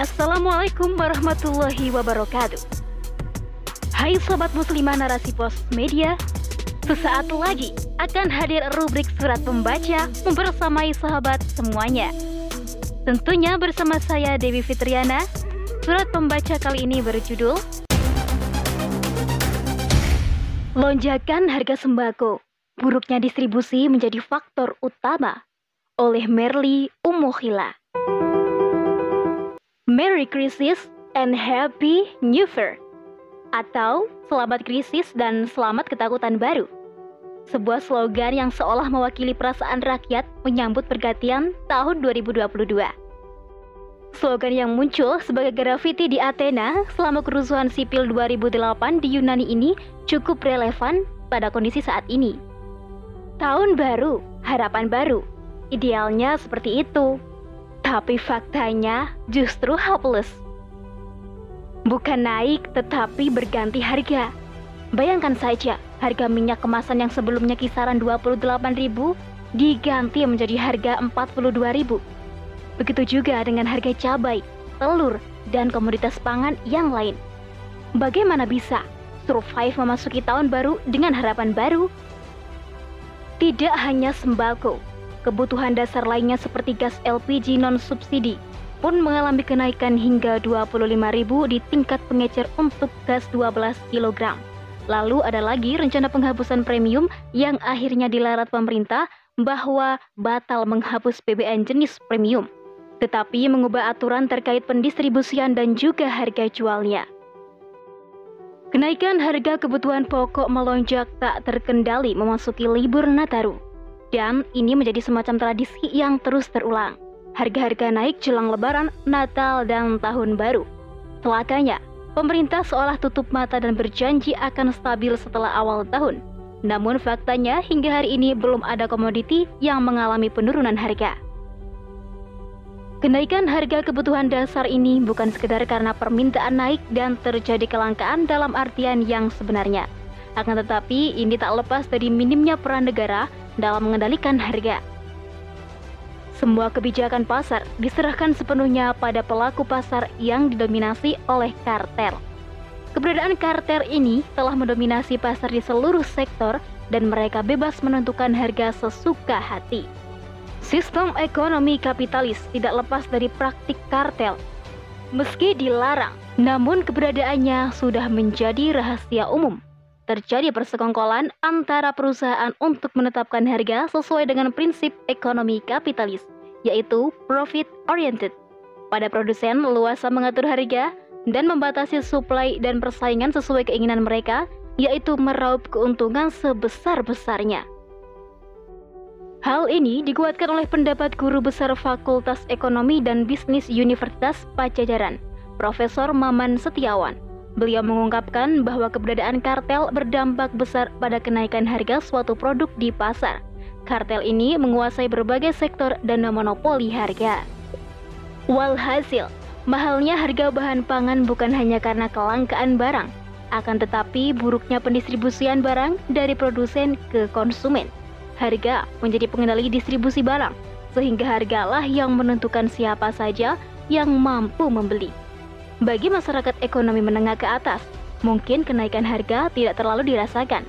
Assalamualaikum warahmatullahi wabarakatuh. Hai sobat muslimah narasi pos media, sesaat lagi akan hadir rubrik surat pembaca membersamai sahabat semuanya. Tentunya bersama saya Dewi Fitriana. Surat pembaca kali ini berjudul Lonjakan harga sembako, buruknya distribusi menjadi faktor utama oleh Merli Umuhila. Merry Crisis and Happy New Year atau Selamat Krisis dan Selamat Ketakutan Baru. Sebuah slogan yang seolah mewakili perasaan rakyat menyambut pergantian tahun 2022. Slogan yang muncul sebagai grafiti di Athena selama kerusuhan sipil 2008 di Yunani ini cukup relevan pada kondisi saat ini. Tahun baru, harapan baru. Idealnya seperti itu. Tapi faktanya justru hopeless. Bukan naik tetapi berganti harga. Bayangkan saja, harga minyak kemasan yang sebelumnya kisaran 28.000 diganti menjadi harga 42.000. Begitu juga dengan harga cabai, telur, dan komoditas pangan yang lain. Bagaimana bisa survive memasuki tahun baru dengan harapan baru? Tidak hanya sembako, Kebutuhan dasar lainnya seperti gas LPG non-subsidi pun mengalami kenaikan hingga 25.000 di tingkat pengecer untuk gas 12 kg. Lalu ada lagi rencana penghapusan premium yang akhirnya dilarat pemerintah bahwa batal menghapus BBM jenis premium, tetapi mengubah aturan terkait pendistribusian dan juga harga jualnya. Kenaikan harga kebutuhan pokok melonjak tak terkendali memasuki libur Nataru. Dan ini menjadi semacam tradisi yang terus terulang. Harga-harga naik jelang lebaran, Natal, dan Tahun Baru. Celakanya, pemerintah seolah tutup mata dan berjanji akan stabil setelah awal tahun. Namun faktanya hingga hari ini belum ada komoditi yang mengalami penurunan harga. Kenaikan harga kebutuhan dasar ini bukan sekedar karena permintaan naik dan terjadi kelangkaan dalam artian yang sebenarnya. Akan tetapi, ini tak lepas dari minimnya peran negara dalam mengendalikan harga. Semua kebijakan pasar diserahkan sepenuhnya pada pelaku pasar yang didominasi oleh kartel. Keberadaan kartel ini telah mendominasi pasar di seluruh sektor dan mereka bebas menentukan harga sesuka hati. Sistem ekonomi kapitalis tidak lepas dari praktik kartel. Meski dilarang, namun keberadaannya sudah menjadi rahasia umum terjadi persekongkolan antara perusahaan untuk menetapkan harga sesuai dengan prinsip ekonomi kapitalis, yaitu profit oriented. Pada produsen leluasa mengatur harga dan membatasi suplai dan persaingan sesuai keinginan mereka, yaitu meraup keuntungan sebesar-besarnya. Hal ini dikuatkan oleh pendapat guru besar Fakultas Ekonomi dan Bisnis Universitas Pajajaran, Profesor Maman Setiawan Beliau mengungkapkan bahwa keberadaan kartel berdampak besar pada kenaikan harga suatu produk di pasar. Kartel ini menguasai berbagai sektor dan memonopoli harga. Walhasil, mahalnya harga bahan pangan bukan hanya karena kelangkaan barang, akan tetapi buruknya pendistribusian barang dari produsen ke konsumen. Harga menjadi pengendali distribusi barang, sehingga hargalah yang menentukan siapa saja yang mampu membeli. Bagi masyarakat ekonomi menengah ke atas, mungkin kenaikan harga tidak terlalu dirasakan.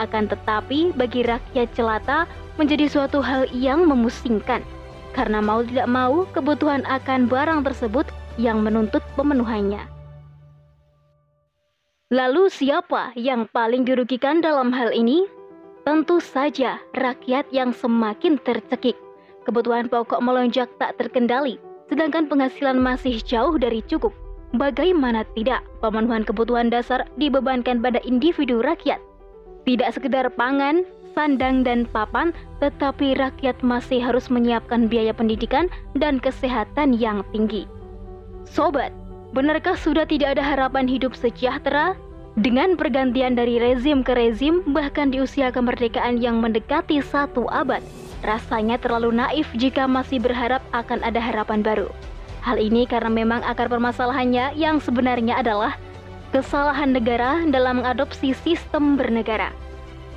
Akan tetapi, bagi rakyat jelata menjadi suatu hal yang memusingkan. Karena mau tidak mau, kebutuhan akan barang tersebut yang menuntut pemenuhannya. Lalu siapa yang paling dirugikan dalam hal ini? Tentu saja rakyat yang semakin tercekik. Kebutuhan pokok melonjak tak terkendali, sedangkan penghasilan masih jauh dari cukup. Bagaimana tidak pemenuhan kebutuhan dasar dibebankan pada individu rakyat? Tidak sekedar pangan, sandang, dan papan, tetapi rakyat masih harus menyiapkan biaya pendidikan dan kesehatan yang tinggi. Sobat, benarkah sudah tidak ada harapan hidup sejahtera? Dengan pergantian dari rezim ke rezim, bahkan di usia kemerdekaan yang mendekati satu abad, rasanya terlalu naif jika masih berharap akan ada harapan baru. Hal ini karena memang akar permasalahannya yang sebenarnya adalah kesalahan negara dalam mengadopsi sistem bernegara.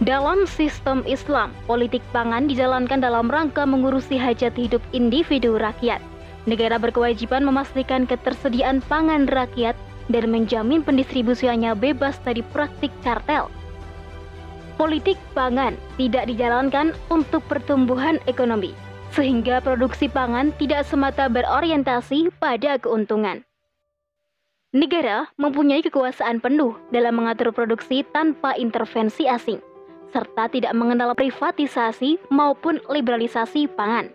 Dalam sistem Islam, politik pangan dijalankan dalam rangka mengurusi hajat hidup individu rakyat. negara berkewajiban memastikan ketersediaan pangan rakyat dan menjamin pendistribusiannya bebas dari praktik kartel. Politik pangan tidak dijalankan untuk pertumbuhan ekonomi, sehingga produksi pangan tidak semata berorientasi pada keuntungan. Negara mempunyai kekuasaan penuh dalam mengatur produksi tanpa intervensi asing, serta tidak mengenal privatisasi maupun liberalisasi pangan.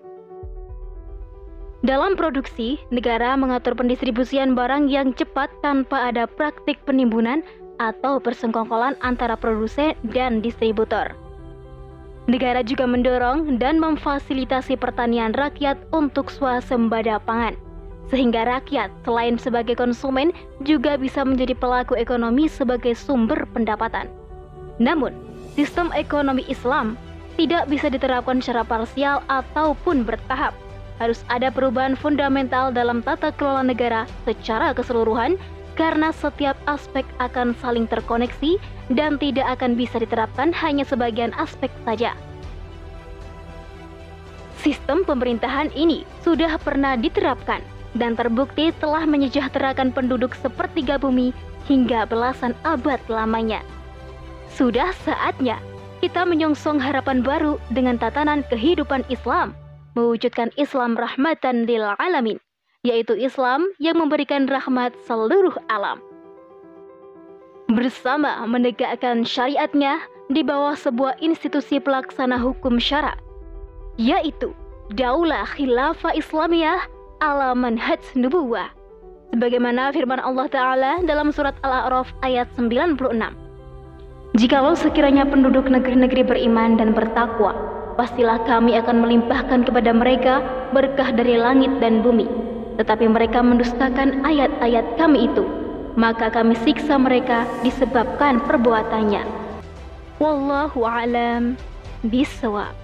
Dalam produksi, negara mengatur pendistribusian barang yang cepat tanpa ada praktik penimbunan atau persengkongkolan antara produsen dan distributor. Negara juga mendorong dan memfasilitasi pertanian rakyat untuk swasembada pangan, sehingga rakyat selain sebagai konsumen juga bisa menjadi pelaku ekonomi sebagai sumber pendapatan. Namun, sistem ekonomi Islam tidak bisa diterapkan secara parsial ataupun bertahap harus ada perubahan fundamental dalam tata kelola negara secara keseluruhan karena setiap aspek akan saling terkoneksi dan tidak akan bisa diterapkan hanya sebagian aspek saja. Sistem pemerintahan ini sudah pernah diterapkan dan terbukti telah menyejahterakan penduduk sepertiga bumi hingga belasan abad lamanya. Sudah saatnya kita menyongsong harapan baru dengan tatanan kehidupan Islam mewujudkan Islam rahmatan lil alamin, yaitu Islam yang memberikan rahmat seluruh alam. Bersama menegakkan syariatnya di bawah sebuah institusi pelaksana hukum syara, yaitu Daulah Khilafah Islamiyah ala manhaj nubuwah. Sebagaimana firman Allah Ta'ala dalam surat Al-A'raf ayat 96. Jikalau sekiranya penduduk negeri-negeri beriman dan bertakwa, pastilah kami akan melimpahkan kepada mereka berkah dari langit dan bumi. Tetapi mereka mendustakan ayat-ayat kami itu, maka kami siksa mereka disebabkan perbuatannya. Wallahu a'lam bishawab.